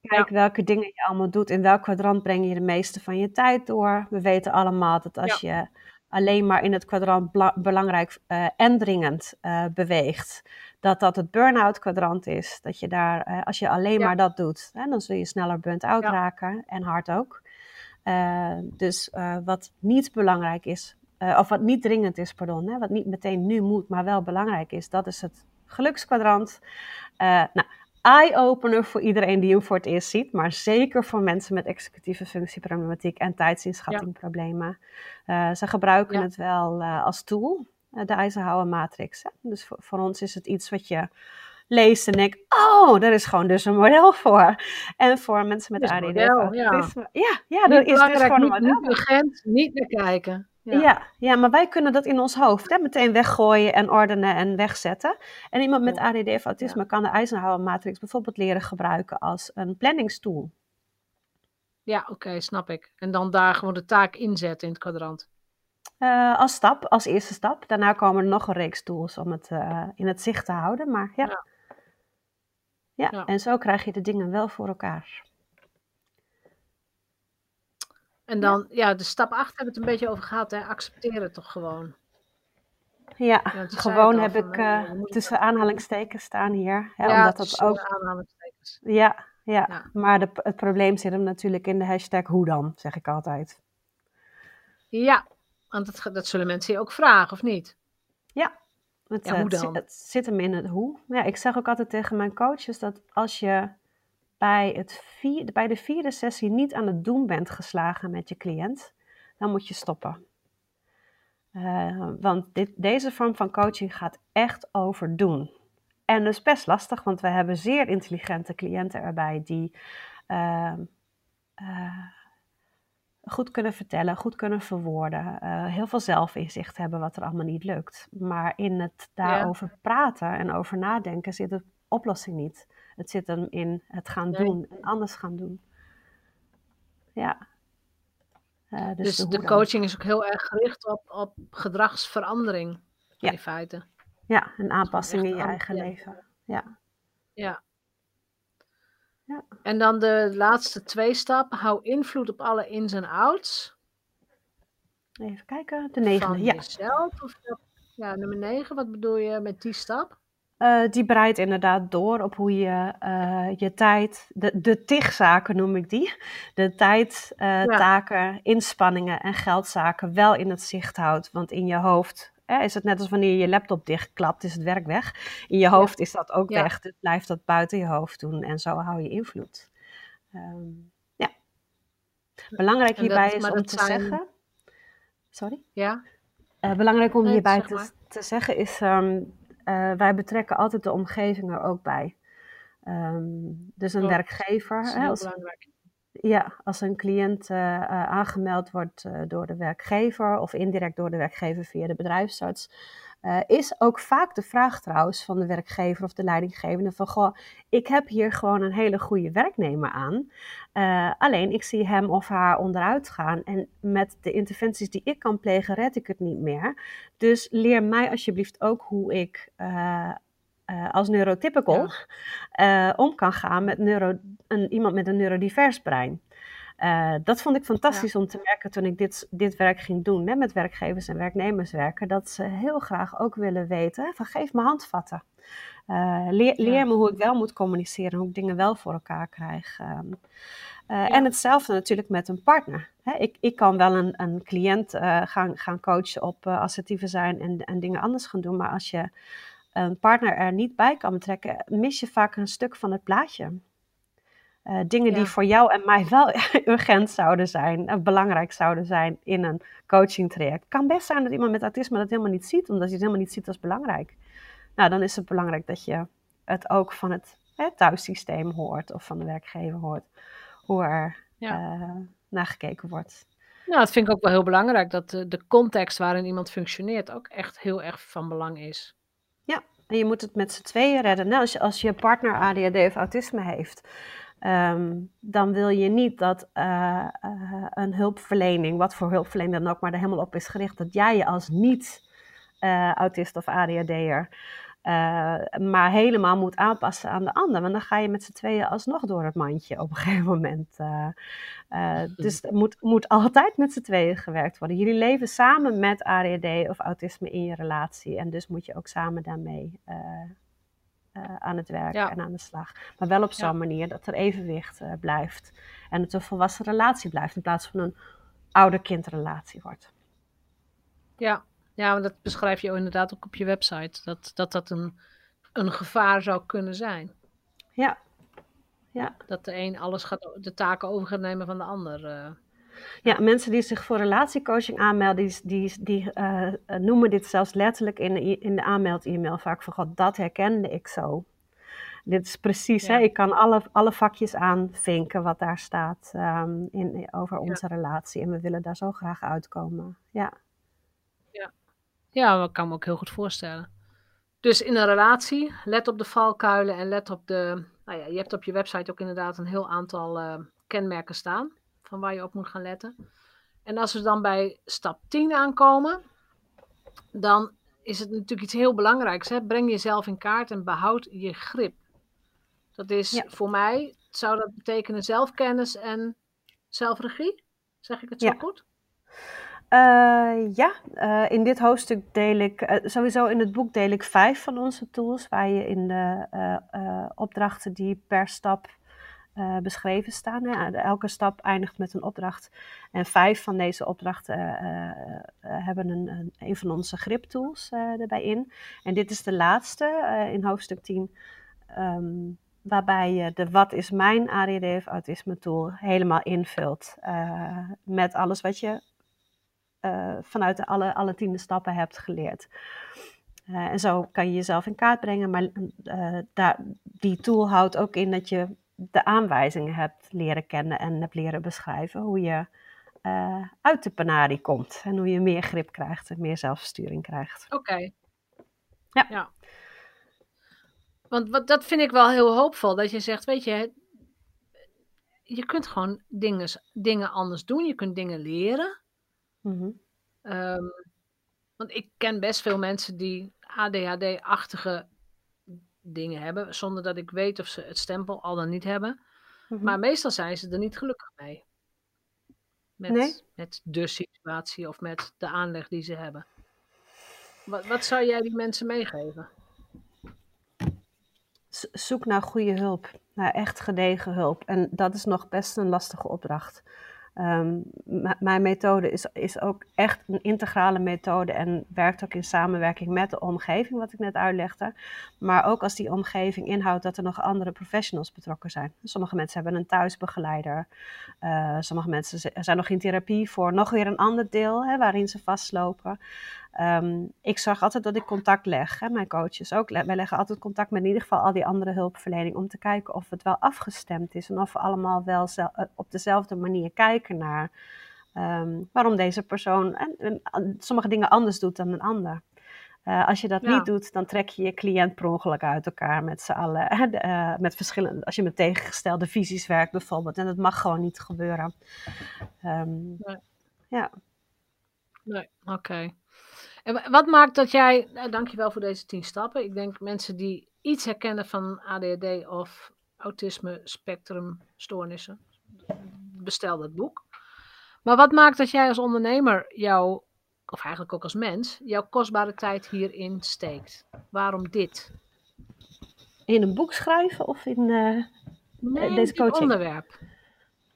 Kijk welke dingen je allemaal doet. In welk kwadrant breng je de meeste van je tijd door. We weten allemaal dat als je alleen maar in het kwadrant belangrijk uh, en dringend beweegt, dat dat het burn-out kwadrant is. Dat je daar, uh, als je alleen maar dat doet, hè, dan zul je sneller burn-out raken en hard ook. Uh, dus uh, wat niet belangrijk is, of wat niet dringend is, pardon, hè, wat niet meteen nu moet, maar wel belangrijk is, dat is het gelukskwadrant. nou, eye-opener voor iedereen die hem voor het eerst ziet, maar zeker voor mensen met executieve functieproblematiek en tijdsinschattingproblemen. Ja. ze gebruiken het wel als tool. Eh, de Eisenhower matrix. Hè? Dus voor, voor, ons is het iets wat je leest en denkt, oh, daar is gewoon dus een model voor. En voor mensen met ADD. Model, ja. Is, ja, ja, er is dus gewoon een model. Niet urgent, niet naar kijken. Ja. ja. Ja, maar wij kunnen dat in ons hoofd hè, meteen weggooien en ordenen en wegzetten. En iemand met ADD of autisme kan de Eisenhower matrix bijvoorbeeld leren gebruiken als een planningstool. Ja, oké, snap ik. En dan daar gewoon de taak inzetten in het kwadrant. Uh, als stap, als eerste stap. Daarna komen er nog een reeks tools om het uh, in het zicht te houden. Maar ja. Ja. ja. ja. en zo krijg je de dingen wel voor elkaar. En dan, ja, de stap 8 hebben we het een beetje over gehad. Hè? Accepteren toch gewoon. Ja, gewoon heb ik uh, tussen aanhalingstekens staan hier. Hè, ja, omdat dat ook... aanhalingstekens. Ja, ja. ja. maar de, het probleem zit hem natuurlijk in de hashtag hoe dan, zeg ik altijd. Ja, want dat, dat zullen mensen je ook vragen, of niet? Ja, het, ja, hoe dan? Het, zit hem in het hoe. Ja, ik zeg ook altijd tegen mijn coaches dat als je bij, het vier, bij de vierde sessie niet aan het doen bent geslagen met je cliënt, dan moet je stoppen. Uh, want dit, deze vorm van coaching gaat echt over doen. En dat is best lastig, want we hebben zeer intelligente cliënten erbij die uh, uh, goed kunnen vertellen, goed kunnen verwoorden, uh, heel veel zelfinzicht hebben wat er allemaal niet lukt. Maar in het daarover praten en over nadenken zit de oplossing niet. Het zit hem in het gaan doen en anders gaan doen. Ja. Uh, dus, dus de, coaching is ook heel erg gericht op, op gedragsverandering ja. in feite. Ja, een aanpassing in je eigen leven. Ja. Ja. Ja. En dan de laatste twee stappen. Hou invloed op alle ins en outs. Even kijken. De negende, Van ja. jezelf? Of, ja, nummer negen. Wat bedoel je met die stap? Uh, die bereidt inderdaad door op hoe je uh, je tijd, de, de TIG-zaken noem ik die, de tijd, uh, ja. taken, inspanningen en geldzaken wel in het zicht houdt. Want in je hoofd hè, is het net als wanneer je je laptop dichtklapt, is het werk weg. In je hoofd ja. is dat ook ja. weg, dus blijft dat buiten je hoofd doen en zo hou je invloed. Um, ja. Belangrijk hierbij is, is om te zijn... zeggen. Sorry? Ja. belangrijk om nee, hierbij zeg te, te, zeggen is. Um, uh, wij betrekken altijd de omgeving er ook bij. Um, dus een oh, werkgever. Hè, als, ja, als een cliënt uh, uh, aangemeld wordt door de werkgever of indirect door de werkgever via de bedrijfsarts, is ook vaak de vraag trouwens van de werkgever of de leidinggevende van goh, ik heb hier gewoon een hele goede werknemer aan. alleen ik zie hem of haar onderuit gaan en met de interventies die ik kan plegen red ik het niet meer. Dus leer mij alsjeblieft ook hoe ik uh, uh, als neurotypical ja. uh, om kan gaan met neuro, een, iemand met een neurodivers brein. dat vond ik fantastisch ja. om te merken toen ik dit, dit werk ging doen, hè, met werkgevers en werknemers werken, dat ze heel graag ook willen weten van geef me handvatten. leer, leer ja. me hoe ik wel moet communiceren, hoe ik dingen wel voor elkaar krijg. Um, uh, en hetzelfde natuurlijk met een partner. Hè, ik, ik kan wel een, een cliënt uh, gaan, gaan coachen op uh, assertieve zijn en, en dingen anders gaan doen. Maar als je een partner er niet bij kan betrekken, mis je vaak een stuk van het plaatje. dingen ja. die voor jou en mij wel urgent zouden zijn, belangrijk zouden zijn in een coaching traject. kan best zijn dat iemand met autisme dat helemaal niet ziet, omdat hij het helemaal niet ziet als belangrijk. Nou, dan is het belangrijk dat je het ook van het hè, thuissysteem hoort of van de werkgever hoort hoe er ja. uh, naar gekeken wordt. Nou, dat vind ik ook wel heel belangrijk, dat de, de, context waarin iemand functioneert ook echt heel erg van belang is. Ja, en je moet het met z'n tweeën redden. Nou, als, je, als je partner ADHD of autisme heeft, um, dan wil je niet dat uh, uh, een hulpverlening, wat voor hulpverlening dan ook, maar er helemaal op is gericht, dat jij je als niet-autist of ADHD'er uh, maar helemaal moet aanpassen aan de ander. Want dan ga je met z'n tweeën alsnog door het mandje op een gegeven moment. Uh, uh, dus het moet, moet altijd met z'n tweeën gewerkt worden. Jullie leven samen met ADHD of autisme in je relatie. En dus moet je ook samen daarmee aan het werk ja. en aan de slag. Maar wel op zo'n ja. manier dat er evenwicht blijft. En het een volwassen relatie blijft in plaats van een ouder-kindrelatie wordt. Ja, ja, maar dat beschrijf je inderdaad ook op je website. Dat dat, dat een, een gevaar zou kunnen zijn. Ja. ja. Dat de een alles gaat, de taken over gaat nemen van de ander. Uh. Ja, mensen die zich voor relatiecoaching aanmelden, die, die, die uh, noemen dit zelfs letterlijk in, in de aanmeld-e-mail vaak van, god, dat herkende ik zo. Dit is precies, ja. hè, ik kan alle, alle vakjes aanvinken wat daar staat um, in, over onze ja. relatie. En we willen daar zo graag uitkomen. Ja. Ja, dat kan me ook heel goed voorstellen. Dus in een relatie, let op de valkuilen en let op de. Nou ja, je hebt op je website ook inderdaad een heel aantal uh, kenmerken staan van waar je op moet gaan letten. En als we dan bij stap 10 aankomen, dan is het natuurlijk iets heel belangrijks. Hè? Breng jezelf in kaart en behoud je grip. Dat is ja. voor mij, zou dat betekenen zelfkennis en zelfregie? Zeg ik het zo ja. goed? Uh, ja, uh, in dit hoofdstuk deel ik, uh, sowieso in het boek deel ik vijf van onze tools, waar je in de opdrachten die per stap beschreven staan. Hè. Elke stap eindigt met een opdracht. En vijf van deze opdrachten hebben een, een, van onze griptools erbij in. En dit is de laatste in hoofdstuk 10. Um, waarbij je de wat is mijn ADD of autisme tool helemaal invult. met alles wat je uh, vanuit de alle, alle tiende stappen hebt geleerd. Uh, en zo kan je jezelf in kaart brengen, maar uh, daar, die tool houdt ook in dat je de aanwijzingen hebt leren kennen en hebt leren beschrijven hoe je uit de panarie komt en hoe je meer grip krijgt en meer zelfsturing krijgt. Oké. Okay. Ja. ja. Want wat, dat vind ik wel heel hoopvol, dat je zegt, weet je, je kunt gewoon dingen, dingen anders doen, je kunt dingen leren. Mm-hmm. Um, want ik ken best veel mensen die ADHD-achtige dingen hebben, zonder dat ik weet of ze het stempel al dan niet hebben. Mhm. Maar meestal zijn ze er niet gelukkig mee. Met, Nee? met de situatie of met de aanleg die ze hebben. Wat, wat zou jij die mensen meegeven? Zoek naar goede hulp, naar echt gedegen hulp. En dat is nog best een lastige opdracht. Ehm, mijn methode is, is ook echt een integrale methode en werkt ook in samenwerking met de omgeving, wat ik net uitlegde. Maar ook als die omgeving inhoudt dat er nog andere professionals betrokken zijn. Sommige mensen hebben een thuisbegeleider. Eh, sommige mensen zijn nog in therapie voor nog weer een ander deel hè, waarin ze vastlopen. Ehm, ik zorg altijd dat ik contact leg. Hè, mijn coaches ook. Wij leggen altijd contact met in ieder geval al die andere hulpverlening. Om te kijken of het wel afgestemd is. En of we allemaal wel eh, op dezelfde manier kijken naar ehm, waarom deze persoon en, sommige dingen anders doet dan een ander. Eh, als je dat Ja. niet doet, dan trek je je cliënt per ongeluk uit elkaar met z'n allen. eh, met verschillende, als je met tegengestelde visies werkt bijvoorbeeld. En dat mag gewoon niet gebeuren. Ehm, Nee. ja. Nee, oké. En wa- wat maakt dat jij, nou, dankjewel voor deze tien stappen. Ik denk mensen die iets herkennen van ADHD of autisme spectrumstoornissen, bestel dat boek. Maar wat maakt dat jij als ondernemer jouw, of eigenlijk ook als mens, jouw kostbare tijd hierin steekt? Waarom dit? In een boek schrijven of in eh, Nee, deze coaching? onderwerp.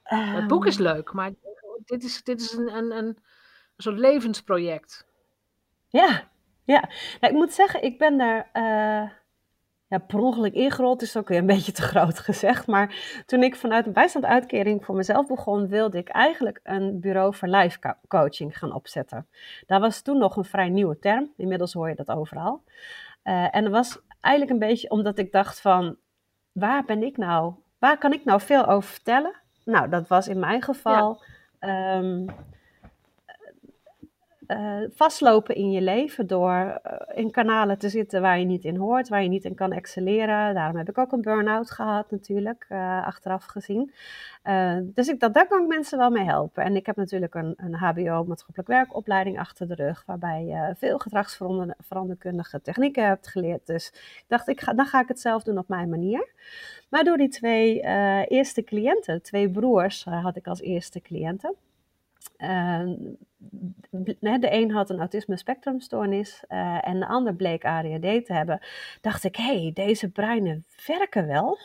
Het boek is leuk, maar dit is, dit is een, een, een soort levensproject. Ja, ja. Nou, ik moet zeggen, ik ben daar eh, ja, per ongeluk ingerold, is ook weer een beetje te groot gezegd. Maar toen ik vanuit een bijstandsuitkering voor mezelf begon, wilde ik eigenlijk een bureau voor life co- coaching gaan opzetten. Dat was toen nog een vrij nieuwe term, inmiddels hoor je dat overal. Eh, en dat was eigenlijk een beetje omdat ik dacht van, waar ben ik nou, waar kan ik nou veel over vertellen? Nou, dat was in mijn geval ehm, eh, vastlopen in je leven door eh, in kanalen te zitten waar je niet in hoort, waar je niet in kan excelleren. Daarom heb ik ook een burn-out gehad natuurlijk, eh, achteraf gezien. Dus ik dacht, daar kan ik mensen wel mee helpen. En ik heb natuurlijk een, een HBO maatschappelijk werkopleiding achter de rug, waarbij je veel gedragsveranderkundige technieken hebt geleerd. Dus ik dacht, ik ga, dan ga ik het zelf doen op mijn manier. Maar door die twee eerste cliënten, twee broers had ik als eerste cliënten. Uh, de een had een autisme spectrumstoornis uh, en de ander bleek ADHD te hebben. Dacht ik, hé, hey, deze breinen werken wel,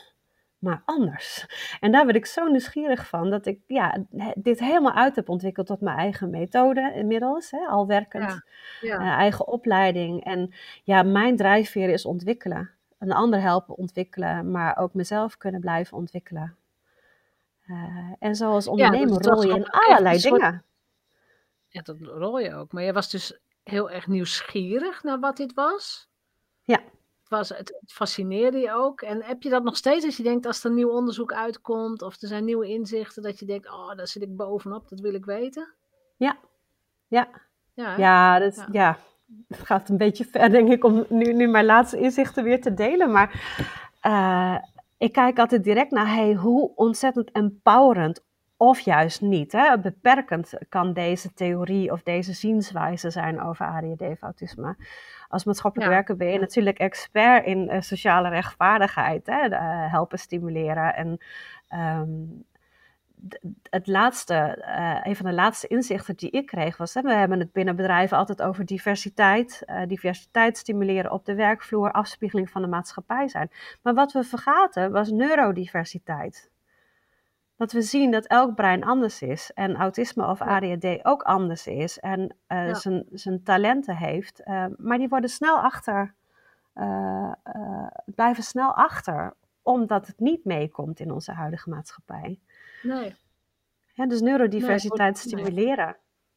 maar anders. En daar werd ik zo nieuwsgierig van dat ik ja, dit helemaal uit heb ontwikkeld tot mijn eigen methode inmiddels. Hè, al werkend, ja. Ja. Uh, eigen opleiding. En ja, mijn drijfveer is ontwikkelen. Een ander helpen ontwikkelen, maar ook mezelf kunnen blijven ontwikkelen. Uh, en zoals ondernemer ja, rol je in allerlei dingen. Ja, dat rol je ook. Maar je was dus heel erg nieuwsgierig naar wat dit was. Ja. Het, was, het, het fascineerde je ook. En heb je dat nog steeds als je denkt als er nieuw onderzoek uitkomt of er zijn nieuwe inzichten, dat je denkt, oh, daar zit ik bovenop, dat wil ik weten? Ja. Ja. Ja, ja, dat, ja. ja. Het gaat een beetje ver, denk ik, om nu, nu mijn laatste inzichten weer te delen. Maar uh, ik kijk altijd direct naar hey, hoe ontzettend empowerend of juist niet. Hè? Beperkend kan deze theorie of deze zienswijze zijn over ADHD autisme. Als maatschappelijk ja. werker ben je natuurlijk expert in uh, sociale rechtvaardigheid, hè? Uh, helpen stimuleren. En um, het laatste, uh, een van de laatste inzichten die ik kreeg was, hè, we hebben het binnen bedrijven altijd over diversiteit, uh, diversiteit stimuleren op de werkvloer, afspiegeling van de maatschappij zijn. Maar wat we vergaten was neurodiversiteit. Dat we zien dat elk brein anders is en autisme of ADHD ook anders is en uh, ja. zijn, zijn talenten heeft, maar die worden snel achter, blijven snel achter, omdat het niet meekomt in onze huidige maatschappij. Nee. Ja, dus neurodiversiteit nee, stimuleren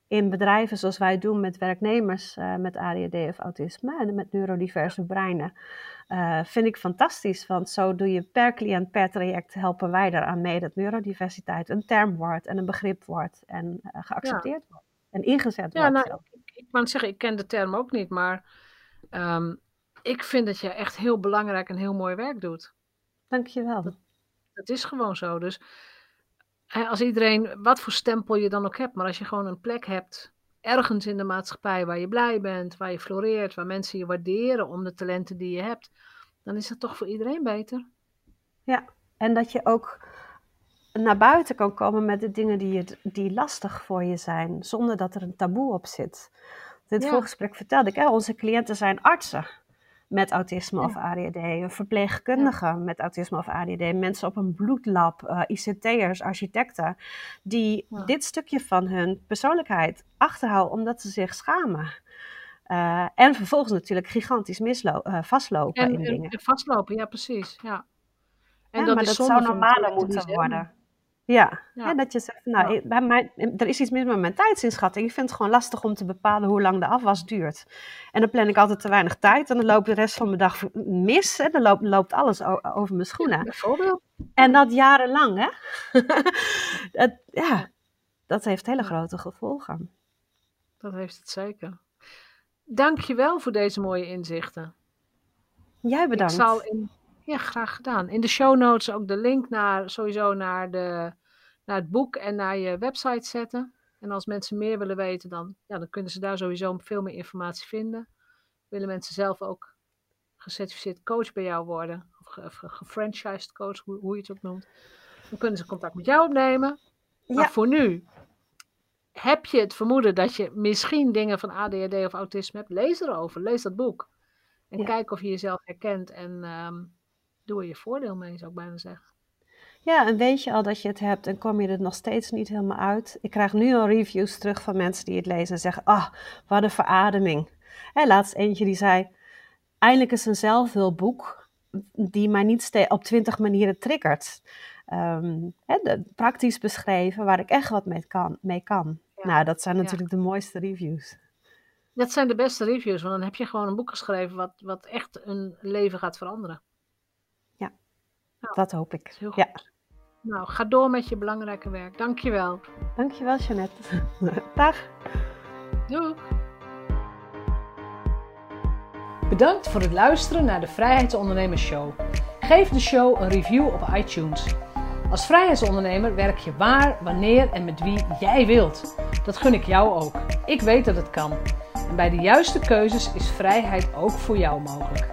nee. in bedrijven zoals wij doen met werknemers uh, met ADHD of autisme en met neurodiverse breinen. Uh, vind ik fantastisch, want zo doe je per cliënt, per traject helpen wij eraan mee dat neurodiversiteit een term wordt en een begrip wordt en uh, geaccepteerd ja. wordt en ingezet ja, wordt. Nou, ik, ik moet zeggen, ik ken de term ook niet, maar um, ik vind dat je echt heel belangrijk en heel mooi werk doet. Dankjewel. Dat, dat is gewoon zo. Dus als iedereen, wat voor stempel je dan ook hebt, maar als je gewoon een plek hebt, ergens in de maatschappij waar je blij bent, waar je floreert, waar mensen je waarderen om de talenten die je hebt, dan is het toch voor iedereen beter. Ja, en dat je ook naar buiten kan komen met de dingen die, je, die lastig voor je zijn, zonder dat er een taboe op zit. In het ja. voorgesprek vertelde ik, hè, onze cliënten zijn artsen met autisme of ADHD, verpleegkundigen met autisme of ADHD, mensen op een bloedlab, uh, ICT'ers, architecten, die dit stukje van hun persoonlijkheid achterhouden omdat ze zich schamen. Uh, en vervolgens natuurlijk gigantisch mislo uh, vastlopen en, in dingen. En vastlopen, ja precies. Ja. En dat, maar dat zou normaler moeten worden. Ja. ja. dat je zegt, nou, ja. bij mij, er is iets mis met mijn tijdsinschatting. Ik vind het gewoon lastig om te bepalen hoe lang de afwas duurt. En dan plan ik altijd te weinig tijd en dan loopt de rest van mijn dag mis. Hè? Dan loopt, loopt alles over mijn schoenen. bijvoorbeeld. En dat jarenlang, hè? dat, ja, dat heeft hele grote gevolgen. Dat heeft het zeker. Dank je wel voor deze mooie inzichten. Jij bedankt. Ik zal in, ja, graag gedaan. In de show notes ook de link naar, sowieso naar, de, naar het boek en naar je website zetten. En als mensen meer willen weten, dan, ja, dan kunnen ze daar sowieso veel meer informatie vinden. Willen mensen zelf ook gecertificeerd coach bij jou worden, of, gefranchised coach, hoe, hoe, je het ook noemt, dan kunnen ze contact met jou opnemen. Maar ja. voor nu, heb je het vermoeden dat je misschien dingen van ADHD of autisme hebt, lees erover, lees dat boek. En kijk of je jezelf herkent en um, doe er je voordeel mee, zou ik bijna zeggen. Ja, en weet je al dat je het hebt en kom je er nog steeds niet helemaal uit? Ik krijg nu al reviews terug van mensen die het lezen en zeggen: Ah, wat een verademing. Hè, laatst eentje die zei: Eindelijk is een zelfhulpboek die mij niet op twintig manieren triggert. Um, praktisch beschreven waar ik echt wat mee kan. Mee kan. Nou, dat zijn natuurlijk de mooiste reviews. Dat zijn de beste reviews, want dan heb je gewoon een boek geschreven wat, wat echt een leven gaat veranderen. Nou, dat hoop ik. Heel goed. Ja. Nou, ga door met je belangrijke werk. Dankjewel. Dankjewel, Jeannette. Dag. Doei. Bedankt voor het luisteren naar de Vrijheidsondernemers Show. Geef de show een review op iTunes. Als vrijheidsondernemer werk je waar, wanneer en met wie jij wilt. Dat gun ik jou ook. Ik weet dat het kan. En bij de juiste keuzes is vrijheid ook voor jou mogelijk.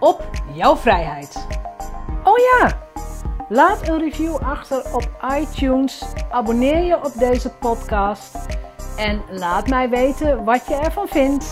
Op jouw vrijheid. Oh ja, laat een review achter op iTunes. Abonneer je op deze podcast. En laat mij weten wat je ervan vindt.